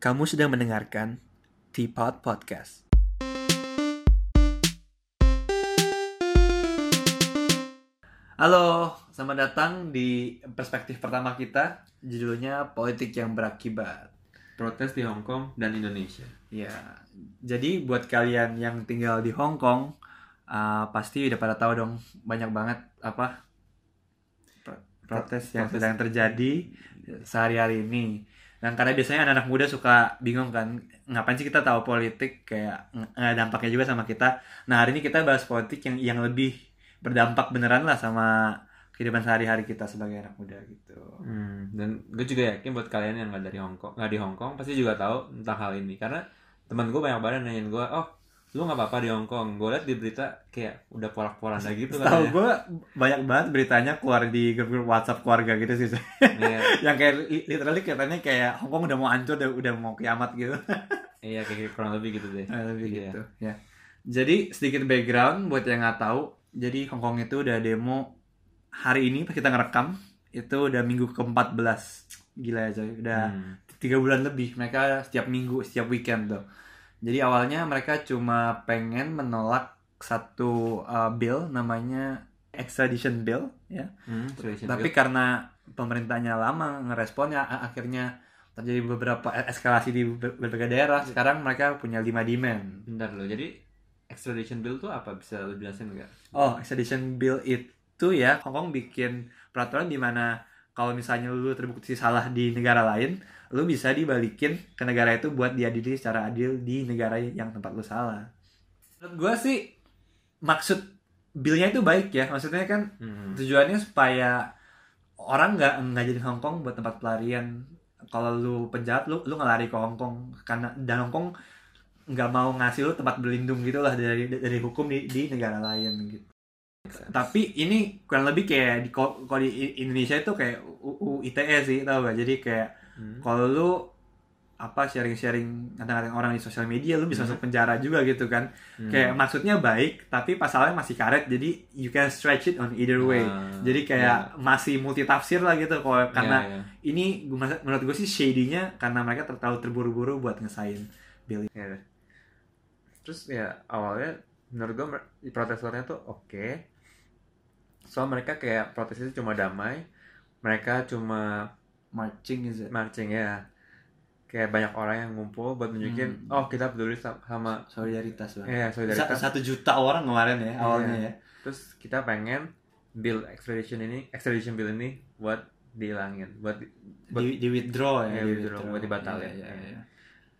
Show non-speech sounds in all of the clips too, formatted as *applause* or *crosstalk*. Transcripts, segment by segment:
Kamu sedang mendengarkan Teapot Podcast. Halo, selamat datang di perspektif pertama kita. Judulnya Politik yang Berakibat. protes di Hong Kong dan Indonesia. Ya, jadi buat kalian yang tinggal di Hong Kong, uh, pasti udah pada tahu dong banyak banget apa pro- protes yang Protes. sedang terjadi sehari-hari ini. Dan karena biasanya anak-anak muda suka bingung kan, ngapain sih kita tahu politik kayak dampaknya juga sama kita. Nah hari ini kita bahas politik yang yang lebih berdampak beneran lah sama kehidupan sehari-hari kita sebagai anak muda gitu. Hmm, dan gue juga yakin buat kalian yang nggak dari Hong Kong, nggak di Hong Kong pasti juga tahu tentang hal ini karena teman gue banyak banget nanyain gue, oh lu nggak apa-apa di Hong Kong. Gue liat di berita kayak udah porak-poranda gitu Tahu kan. gue banyak banget beritanya keluar di grup WhatsApp keluarga gitu sih. Iya, *laughs* yang kayak li- literally katanya kayak Hong Kong udah mau hancur udah, udah mau kiamat gitu *laughs* iya kayak kurang lebih gitu deh. lebih Iya. gitu ya jadi sedikit background buat yang nggak tahu jadi Hong Kong itu udah demo hari ini pas kita ngerekam itu udah minggu ke-14 gila ya coy udah Hmm. tiga bulan lebih mereka setiap minggu setiap weekend tuh jadi awalnya mereka cuma pengen menolak satu uh, bill namanya extradition bill ya Hmm, tapi bill. karena pemerintahnya lama ngerespon ya a- akhirnya terjadi beberapa e- eskalasi di ber- berbagai daerah. Sekarang mereka punya lima demand. bentar loh. Jadi extradition bill tuh apa bisa lu jelasin nggak? Oh, extradition bill itu ya Hong Kong bikin peraturan di mana kalau misalnya lu terbukti salah di negara lain, lu bisa dibalikin ke negara itu buat diadili secara adil di negara yang tempat lu salah. Menurut gue sih maksud billnya itu baik ya. Maksudnya kan Hmm. tujuannya supaya orang nggak nggak jadi Hong Kong buat tempat pelarian kalau lu penjahat lu lu ngelari ke Hong Kong karena dan Hong Kong nggak mau ngasih lu tempat berlindung gitulah dari dari hukum di, di negara lain gitu tapi ini kurang lebih kayak di kalau di Indonesia itu kayak UU ITE sih tau gak jadi kayak Hmm. kalau lu apa sharing-sharing ngatain orang di sosial media lu bisa Hmm. masuk penjara juga gitu kan Hmm. kayak maksudnya baik tapi pasalnya masih karet jadi you can stretch it on either way Ah, jadi kayak masih multi tafsir lah gitu kalau karena iya. ini gua- menurut gue sih shady-nya karena mereka terlalu terburu-buru buat ngesain bill ini. Ya. Terus ya awalnya menurut gue protesornya tuh oke. Soal mereka kayak protesnya cuma damai. Mereka cuma marching is it? marching ya. Kayak banyak orang yang ngumpul buat nunjukin Hmm. oh kita peduli sa- sama solidaritas banget Sa- solidaritas. satu juta orang kemarin ya awalnya ya Terus kita pengen bill extradition ini, extradition bill ini buat dihilangin, buat di- buat di, di withdraw ya Iya, di withdraw, buat dibatalin. Iya, iya, iya.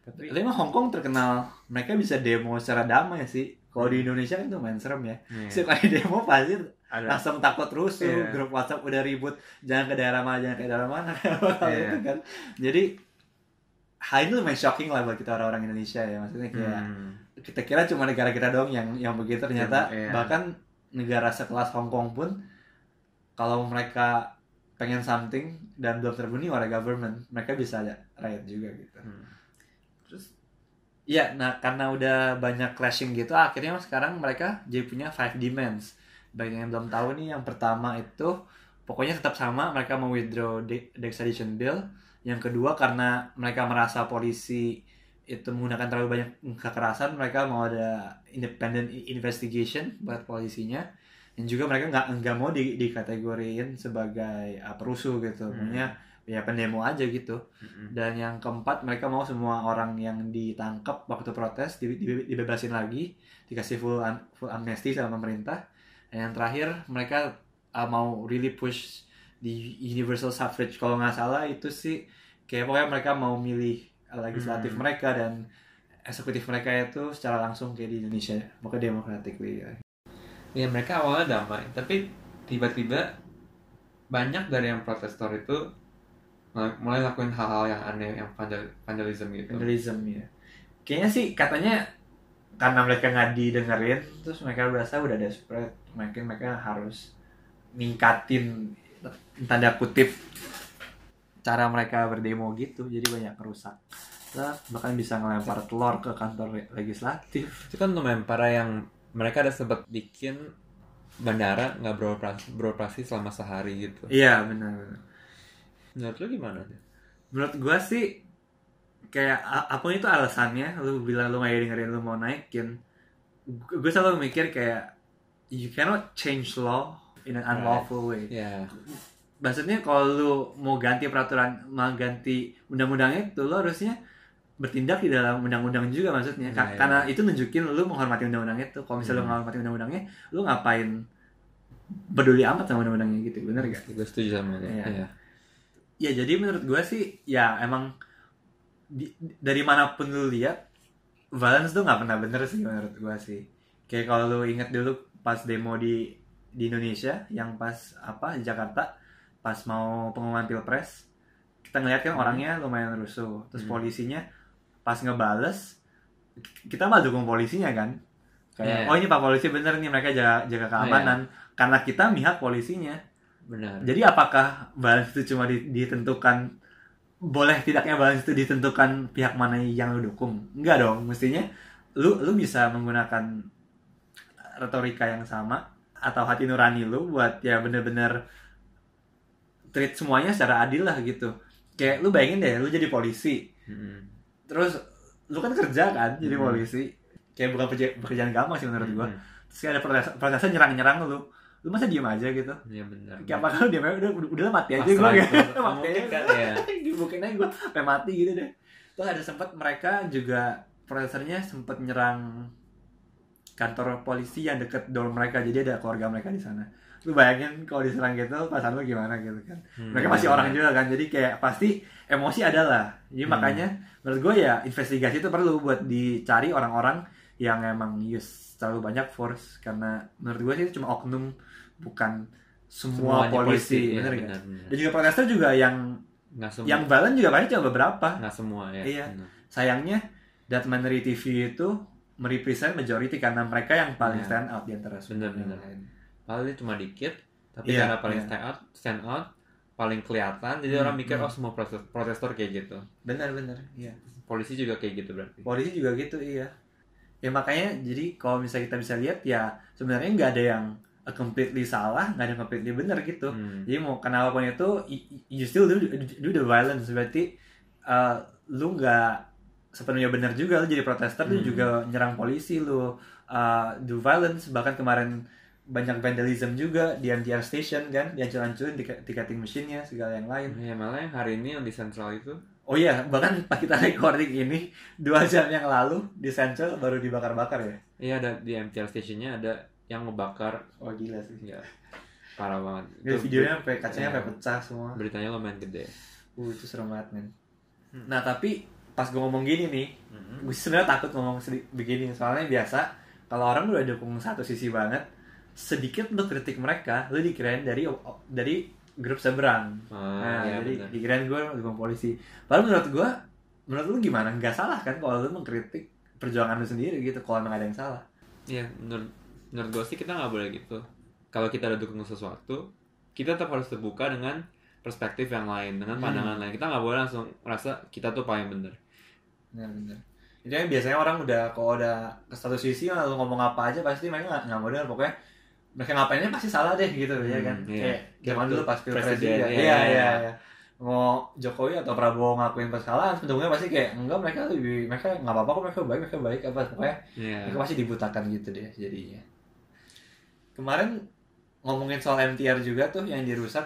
tapi tapi emang Hong Kong terkenal mereka bisa demo secara damai sih kalau di Indonesia kan tuh main serem ya Iya. sekali demo pasti ada langsung takut rusuh Iya. grup WhatsApp udah ribut jangan ke daerah mana jangan ke daerah mana *laughs* itu kan jadi hal itu lumayan shocking lah buat kita orang-orang Indonesia ya maksudnya kayak Hmm. kita kira cuma negara kita doang yang yang begitu ternyata Iya. bahkan negara sekelas Hong Kong pun kalau mereka pengen something dan belum terpenuhi oleh government mereka bisa aja riot juga gitu Hmm. Terus ya nah karena udah banyak clashing gitu akhirnya sekarang mereka jadi punya five demands bagi yang belum tahu nih yang pertama itu pokoknya tetap sama mereka mau withdraw the, the extradition bill. Yang kedua karena mereka merasa polisi itu menggunakan terlalu banyak kekerasan mereka mau ada independent investigation buat polisinya. Dan juga mereka nggak nggak mau di, dikategoriin sebagai uh, perusuh gitu. Hmm. punya ya pendemo aja gitu Hmm. dan yang keempat mereka mau semua orang yang ditangkap waktu protes di- di- dibebasin lagi dikasih full am- full amnesty sama pemerintah dan yang terakhir mereka uh, mau really push di universal suffrage kalau nggak salah itu sih kayak pokoknya mereka mau milih legislatif Hmm. mereka dan eksekutif mereka itu secara langsung kayak di Indonesia pokoknya democratically ya. Ya mereka awalnya damai, tapi tiba-tiba banyak dari yang protestor itu mulai- lakuin hal-hal yang aneh, yang vandal- vandalism gitu. vandalism ya kayaknya sih katanya karena mereka nggak didengerin terus mereka berasa udah desperate mungkin mereka harus ningkatin tanda kutip cara mereka berdemo gitu. Jadi banyak kerusak. Lah, bahkan bisa ngelempar telur ke kantor le- legislatif. Itu kan lumayan parah yang mereka ada sempat bikin bandara nggak beroperasi, beroperasi selama sehari gitu. iya benar benar Menurut lu gimana? menurut gua sih kayak a- apa pun itu alasannya lu bilang lu nggak dengerin lu mau naikin gue selalu mikir kayak you cannot change law in an unlawful way ya maksudnya kalau lu mau ganti peraturan mau ganti undang-undangnya itu lu harusnya bertindak di dalam undang-undang juga maksudnya Nah, iya. karena itu nunjukin lu menghormati undang-undang itu kalau misalnya lu Hmm. menghormati undang-undangnya lu ngapain peduli amat sama undang-undangnya gitu bener gak? gue setuju sama lo Iya. Iya. Ya jadi menurut gue sih ya emang di- dari mana pun lu lihat balance tuh nggak pernah bener sih menurut gue sih. Kayak kalau lu inget dulu pas demo di di Indonesia yang pas apa di Jakarta pas mau pengumuman pilpres kita ngeliat kan orangnya lumayan rusuh terus Hmm. polisinya pas ngebales kita malah dukung polisinya kan kayak Iya. oh ini pak polisi bener nih mereka jaga jaga keamanan karena kita mihak polisinya benar jadi apakah balance itu cuma di- ditentukan boleh tidaknya balance itu ditentukan pihak mana yang lu dukung? Enggak dong, mestinya lu lu bisa menggunakan retorika yang sama atau hati nurani lu buat ya bener-bener treat semuanya secara adil lah gitu. Kayak lu bayangin deh, lu jadi polisi, Mm-mm. terus lu kan kerja kan jadi Hmm. polisi. Kayak bukan pekerja- pekerjaan gampang sih menurut gua. Mm-mm. Terus ada protes, protesnya nyerang-nyerang lu. Lu masa diem aja gitu? Iya benar. Kayak apakah lu diem aja udah udah, mati aja gue gitu. *laughs* mati aja kan, ya. *laughs* dibukin aja gue sampai mati gitu deh terus ada sempat mereka juga protesternya sempat nyerang kantor polisi yang deket dorm mereka jadi ada keluarga mereka di sana lu bayangin kalau diserang gitu perasaan lu gimana gitu kan Hmm, mereka masih benar. orang juga kan jadi kayak pasti emosi ada lah jadi Hmm. makanya menurut gue ya investigasi itu perlu buat dicari orang-orang yang emang use terlalu banyak force karena menurut gue sih itu cuma oknum bukan semua Semuanya polisi, iya, bener benar, benar. Dan juga protester juga yang Nggak semua. yang violent juga banyak cuma beberapa. nggak semua ya. Iya. benar. Sayangnya That Minority TV itu merepresent majority karena mereka yang paling Iya. stand out di antara semua Bener, bener. lain. Paling cuma dikit, tapi Iya, karena paling iya. stand out, stand out, paling kelihatan, jadi Hmm, orang mikir hmm. oh semua protes- protestor kayak gitu. Benar-benar, iya. Polisi juga kayak gitu berarti. Polisi juga gitu, iya. Ya makanya jadi kalau misalnya kita bisa lihat ya sebenarnya nggak ada yang completely salah, nggak ada yang completely benar gitu. Hmm. Jadi mau kenapa pun itu, you still do, do the violence. Berarti uh, lu nggak sepenuhnya benar juga. Lu jadi protester, lu Hmm. juga nyerang polisi, lu uh, do violence. Bahkan kemarin banyak vandalism juga di MTR station kan, dihancur-hancurin ticketing machine-nya, segala yang lain. Ya malah yang hari ini yang di Central itu Oh iya, bahkan pas kita recording ini, dua jam yang lalu di Central baru dibakar-bakar ya. Iya ada di MTR stationnya ada yang ngebakar Oh gila sih. ya parah banget. Itu videonya sampai kacanya Iya. sampai pecah semua. beritanya lumayan gede. Uh, itu serem banget, men. Hmm. Nah, tapi pas gue ngomong gini nih, gue sebenarnya takut ngomong begini soalnya biasa kalau orang udah dukung satu sisi banget sedikit lu kritik mereka lu dikirain dari dari grup seberang Ah, nah iya, jadi benar. dikirain gue dukung polisi padahal menurut gue menurut lu gimana nggak salah kan kalau lu mengkritik perjuangan lu sendiri gitu kalau emang ada yang salah Iya, menurut menurut gue sih kita nggak boleh gitu. Kalau kita ada dukung sesuatu, kita tetap harus terbuka dengan perspektif yang lain, dengan Hmm. pandangan lain. Kita nggak boleh langsung merasa kita tuh paling bener. benar benar jadi biasanya orang udah kalau udah ke satu sisi lalu ngomong apa aja pasti mereka nggak nggak modal pokoknya mereka ngapainnya pasti salah deh gitu ya Hmm, kan iya. kayak zaman dulu pas pilpres Presiden, juga iya, iya iya, iya. Mau Jokowi atau Prabowo ngakuin kesalahan pendukungnya pasti kayak enggak mereka lebih mereka nggak apa-apa kok mereka baik mereka baik. Apa pokoknya Iya. mereka pasti dibutakan gitu deh jadinya. Kemarin ngomongin soal MTR juga tuh yang dirusak.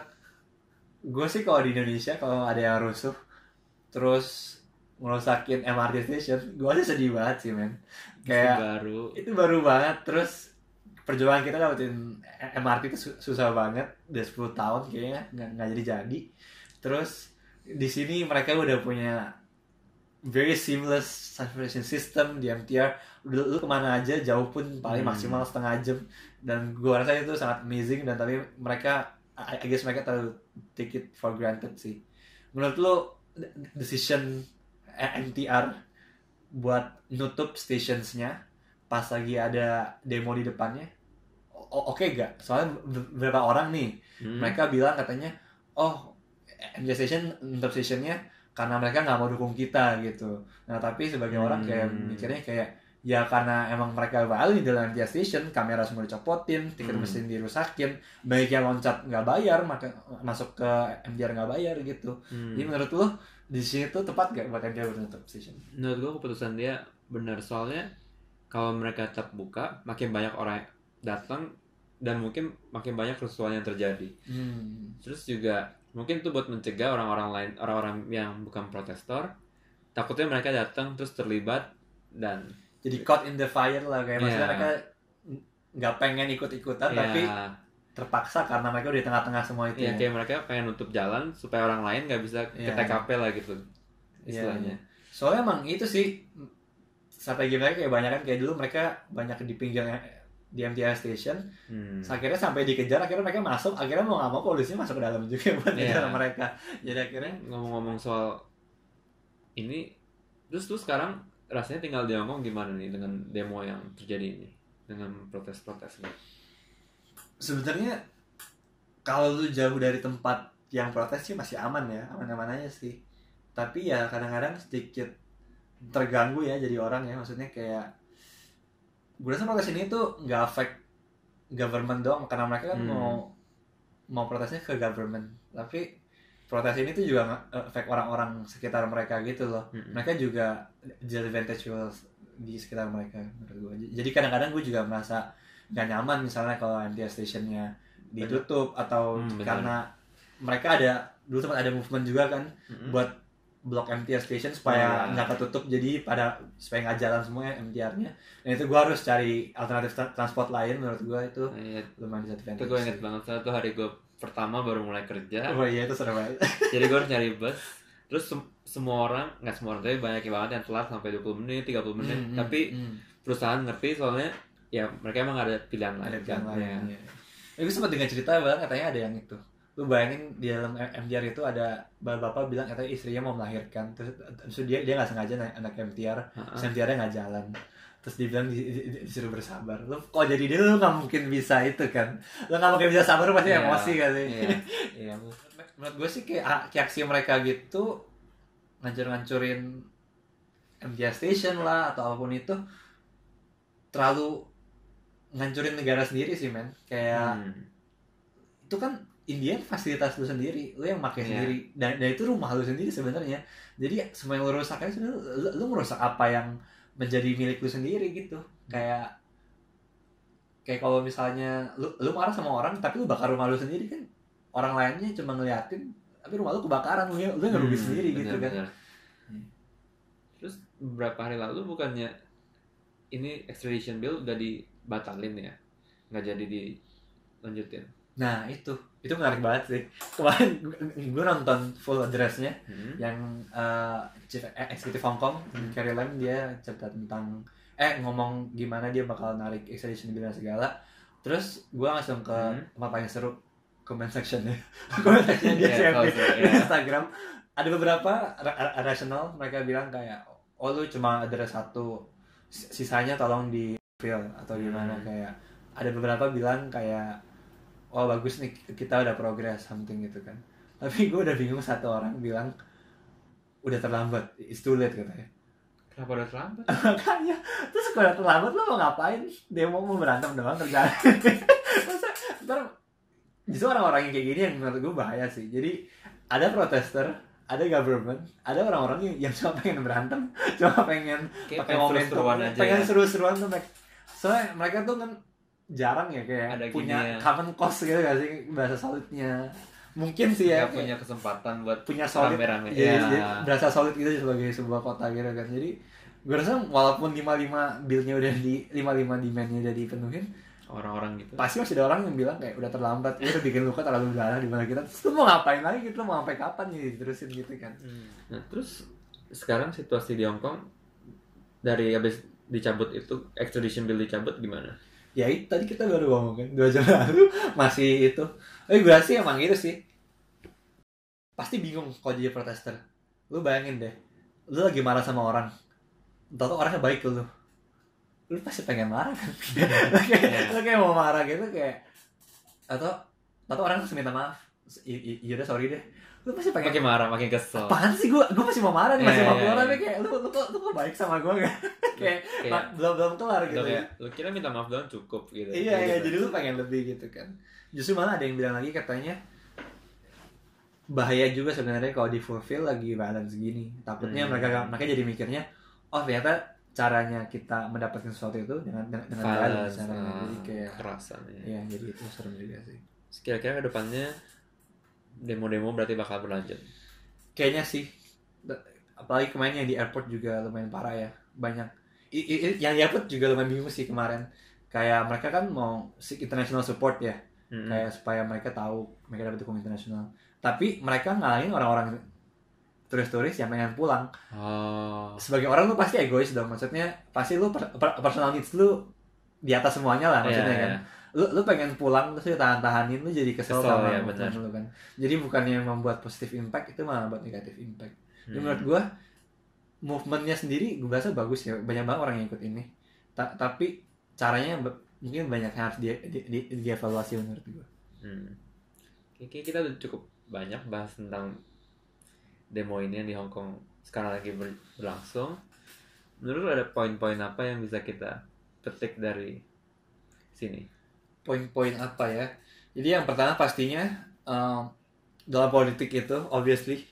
Gue sih kalau di Indonesia kalau ada yang rusuh terus ngerusakin MRT station gue sih sedih banget sih men. Kayak baru. itu baru banget terus perjuangan kita dapetin MRT itu su- susah banget. Udah 10 tahun kayaknya nggak nggak jadi jadi. Terus di sini mereka udah punya very seamless transportation system di MTR udah lu ke mana aja jauh pun paling Hmm. maksimal setengah jam. Dan gua rasa itu sangat amazing dan tapi mereka I, guess mereka terlalu take it for granted sih. Menurut lu decision MTR buat nutup stationsnya pas lagi ada demo di depannya oke gak? Soalnya be- beberapa orang nih Hmm. mereka bilang katanya oh MJ Station nutup stationnya karena mereka nggak mau dukung kita gitu. Nah tapi sebagai orang kayak Hmm. mikirnya kayak ya karena emang mereka value di dalam MTR station kamera semua dicopotin tiket Hmm. mesin dirusakin baik yang loncat nggak bayar maka masuk ke MTR nggak bayar gitu Hmm. jadi menurut lo di sini tuh tepat gak buat menutup station menurut gue keputusan dia benar soalnya kalau mereka tetap buka makin banyak orang datang dan mungkin makin banyak kerusuhan yang terjadi hmm. terus juga mungkin itu buat mencegah orang-orang lain orang-orang yang bukan protestor takutnya mereka datang terus terlibat dan jadi caught in the fire lah kayak maksudnya Iya. mereka nggak pengen ikut-ikutan tapi ya, terpaksa karena mereka udah di tengah-tengah semua itu ya ya. kayak mereka pengen nutup jalan supaya orang lain nggak bisa ke Iya. TKP lah gitu Iya, istilahnya soalnya emang itu sih strategi mereka kayak banyak kan kayak dulu mereka banyak di pinggir di MTR station Hmm. akhirnya sampai dikejar akhirnya mereka masuk akhirnya mau nggak mau polisinya masuk ke dalam juga *laughs* buat Iya. ngejar mereka jadi akhirnya ngomong-ngomong soal ini terus tuh sekarang rasanya tinggal di Hongkong gimana nih dengan demo yang terjadi ini dengan protes-protes ini sebenarnya kalau lu jauh dari tempat yang protes sih masih aman ya aman-aman aja sih tapi ya kadang-kadang sedikit terganggu ya jadi orang ya maksudnya kayak gue rasa protes ini tuh nggak affect government doang karena mereka kan Hmm. mau mau protesnya ke government tapi protes ini tuh juga nge-affect orang-orang sekitar mereka gitu loh Mm-mm. mereka juga disadvantage di sekitar mereka menurut gue jadi kadang-kadang gue juga merasa nggak nyaman misalnya kalau MTR stationnya ditutup atau Hmm, karena mereka ada dulu sempat ada movement juga kan Mm-mm. buat blok MTR station supaya Iya. nggak ketutup jadi pada supaya nggak jalan semua ya MTR-nya dan itu gue harus cari alternatif tra- transport lain menurut gue itu iya, lumayan disadvantage itu gue inget banget satu hari gue pertama baru mulai kerja oh iya itu seru banget *laughs* jadi gue harus nyari bus terus sem- semua orang nggak semua orang tapi banyak banget yang telat sampai 20 menit 30 menit hmm, tapi hmm. perusahaan ngerti soalnya ya mereka emang ada pilihan lain ada ya. lain ya. Eh, gue sempat dengar cerita bahkan katanya ada yang itu lu bayangin di dalam MTR itu ada bapak bilang katanya istrinya mau melahirkan. Terus, terus dia dia nggak sengaja naik anak MTR terus MTR-nya nggak jalan. Terus dibilang di, di- di- disuruh bersabar. Lu kok jadi dia? Lu nggak mungkin bisa itu kan? Lu nggak mungkin bisa sabar pasti Iya, emosi kan sih? Iya. *laughs* Iya, menurut gue sih kayak, kayak aksi mereka gitu ngancur-ngancurin MTR station lah atau apa pun itu terlalu ngancurin negara sendiri sih men. Kayak Hmm. itu kan India fasilitas lu sendiri lu yang pakai Iya. sendiri dan, dan itu rumah lu sendiri sebenarnya jadi semua yang lu rusak sebenarnya lu, lu merusak apa yang menjadi milik lu sendiri gitu kayak kayak kalau misalnya lu lu marah sama orang tapi lu bakar rumah lu sendiri kan orang lainnya cuma ngeliatin tapi rumah lu kebakaran lu lu yang rugi Hmm, sendiri gitu kan benar-benar. Hmm. Terus beberapa hari lalu bukannya ini extradition bill udah dibatalin ya? Nggak jadi dilanjutin. Nah itu itu menarik banget sih kemarin gue nonton full addressnya Hmm. yang eh, chief eh, eksekutif Hong Kong Carrie Lam dia cerita tentang eh ngomong gimana dia bakal narik extradition bill dan segala terus gue langsung ke Hmm. tempat paling seru comment sectionnya *laughs* comment sectionnya dia Iya, tahu di, tuh, di iya. Instagram ada beberapa ra- ra- rational mereka bilang kayak oh lu cuma ada satu sis- sisanya tolong di fill atau gimana Hmm. kayak ada beberapa bilang kayak oh bagus nih kita udah progress something gitu kan. Tapi gue udah bingung satu orang bilang udah terlambat it's too late katanya. Kenapa udah terlambat? *laughs* makanya terus kalau udah terlambat lo mau ngapain? Demo mau berantem doang kerjaan. *laughs* Masa ntar justru orang-orang yang kayak gini yang menurut gue bahaya sih. Jadi ada protester ada government ada orang-orang yang, yang cuma pengen berantem *laughs* cuma pengen pakai pengen seru-seruan aja pengen ya. seru-seruan tuh soalnya mereka tuh kan jarang ya kayak Ada punya gini ya. common cause gitu gak sih bahasa solidnya mungkin sih ya Nggak punya kesempatan buat punya solid rame-rame. jadi, Iya. jadi berasa solid gitu sebagai sebuah kota gitu kan jadi gue rasa walaupun 55 billnya udah di 55 demandnya udah dipenuhin orang-orang gitu. pasti masih ada orang yang bilang kayak udah terlambat ya udah bikin luka terlalu dalam di mana kita terus lu mau ngapain lagi gitu lu mau sampai kapan nih terusin gitu kan Nah, terus sekarang situasi di Hong Kong dari habis dicabut itu extradition bill dicabut gimana? Ya itu tadi kita baru ngomong kan dua jam lalu. *laughs* Masih itu. Eh gue sih emang gitu sih. Pasti bingung kalau jadi protester. Lu bayangin deh. Lu lagi marah sama orang. Tau orangnya baik lu. Lu pasti pengen marah kan? Lu *laughs* kayak, Iya. lu kayak mau marah gitu kayak atau atau orang langsung minta maaf. I- iya udah sorry deh lu pasti pengen makin marah makin kesel apaan sih gue gue masih mau marah nih masih Iya, mau iya, keluar iya. tapi kayak lu lu kok lu kok baik sama gue gak *laughs* kayak Kayak- belum belum kelar gitu Udah kayak lu kira minta maaf doang cukup gitu iya iya Gitu. jadi lu pengen lebih gitu kan justru malah ada yang bilang lagi katanya bahaya juga sebenarnya kalau di fulfill lagi balance gini takutnya Hmm. mereka mereka jadi mikirnya oh ternyata caranya kita mendapatkan sesuatu itu dengan dengan, dengan balance Balance, caranya ah, jadi kayak kerasan ya. Iya, jadi itu serem juga sih. kira-kira ke depannya demo-demo berarti bakal berlanjut Kayaknya sih, apalagi kemarin yang di airport juga lumayan parah ya. Banyak, i- i- i- yang di airport juga lumayan bingung sih kemarin. Kayak mereka kan mau seek international support ya, Mm-mm. kayak supaya mereka tahu mereka dapat dukung internasional. Tapi mereka ngalangin orang-orang turis-turis yang pengen pulang. oh Sebagai orang lu pasti egois dong, maksudnya pasti lu per- per- personal needs lu di atas semuanya lah maksudnya Iya, kan. iya. Lu lu pengen pulang terus lu tahan tahanin lu jadi kesel, Kesel, sama ya, benar. lu kan jadi bukannya membuat positif impact itu malah buat negatif impact Jadi Hmm. menurut gua movementnya sendiri gue rasa bagus ya banyak banget orang yang ikut ini Ta- tapi caranya mungkin banyak yang harus di, di, di, dievaluasi menurut gua Hmm. Kayaknya kita udah cukup banyak bahas tentang demo ini yang di Hong Kong sekarang lagi ber- berlangsung. Menurut lu ada poin-poin apa yang bisa kita petik dari sini? Poin-poin apa ya jadi yang pertama pastinya um, dalam politik itu obviously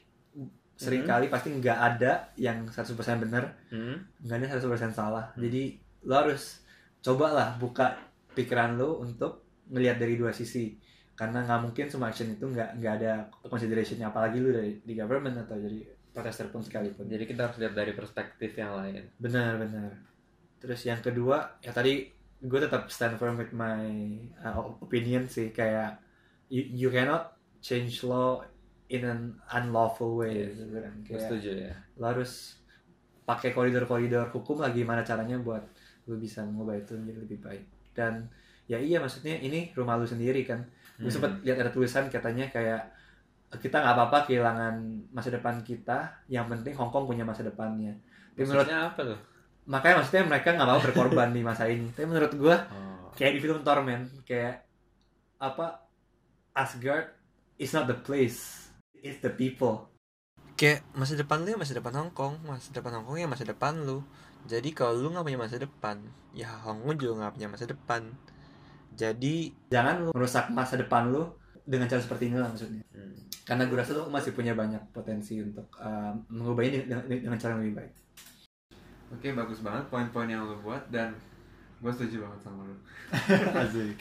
sering kali pasti nggak ada yang 100% benar Hmm? nggak ada 100% salah. Hmm. Jadi lo harus cobalah buka pikiran lo untuk ngelihat dari dua sisi. Karena nggak mungkin semua action itu nggak nggak ada considerationnya apalagi lu dari di government atau jadi protester pun sekalipun. Jadi kita harus lihat dari perspektif yang lain. Benar benar. Terus yang kedua ya tadi gue tetap stand firm with my uh, opinion sih kayak you, you cannot change law in an unlawful way. Yes. gitu kan. Kayak, setuju ya. lo harus pakai koridor-koridor hukum lah gimana caranya buat lo bisa mengubah itu menjadi lebih baik dan ya iya maksudnya ini rumah lu sendiri kan gue Hmm. sempat lihat ada tulisan katanya kayak kita nggak apa-apa kehilangan masa depan kita yang penting Hong Kong punya masa depannya tapi menurut Maksudnya apa tuh? Makanya maksudnya mereka nggak mau berkorban di masa ini. Tapi menurut gue Oh. kayak di film Torment kayak apa Asgard is not the place it's the people. Kayak masa depan lu ya masa depan Hong Kong. Masa depan Hong Kong ya masa depan lu. Jadi kalau lu nggak punya masa depan ya Hong Kong juga nggak punya masa depan. Jadi jangan lu merusak masa depan lu dengan cara seperti ini lah maksudnya. Hmm. karena gue rasa lu masih punya banyak potensi untuk uh, mengubah ini dengan, dengan cara yang lebih baik Oke, bagus banget poin-poin yang lu buat dan gue setuju banget sama lu. *laughs* Asik.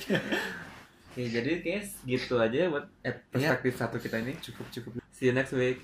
Oke, jadi kayaknya gitu aja buat ep- perspektif satu kita ini. cukup cukup See you next week.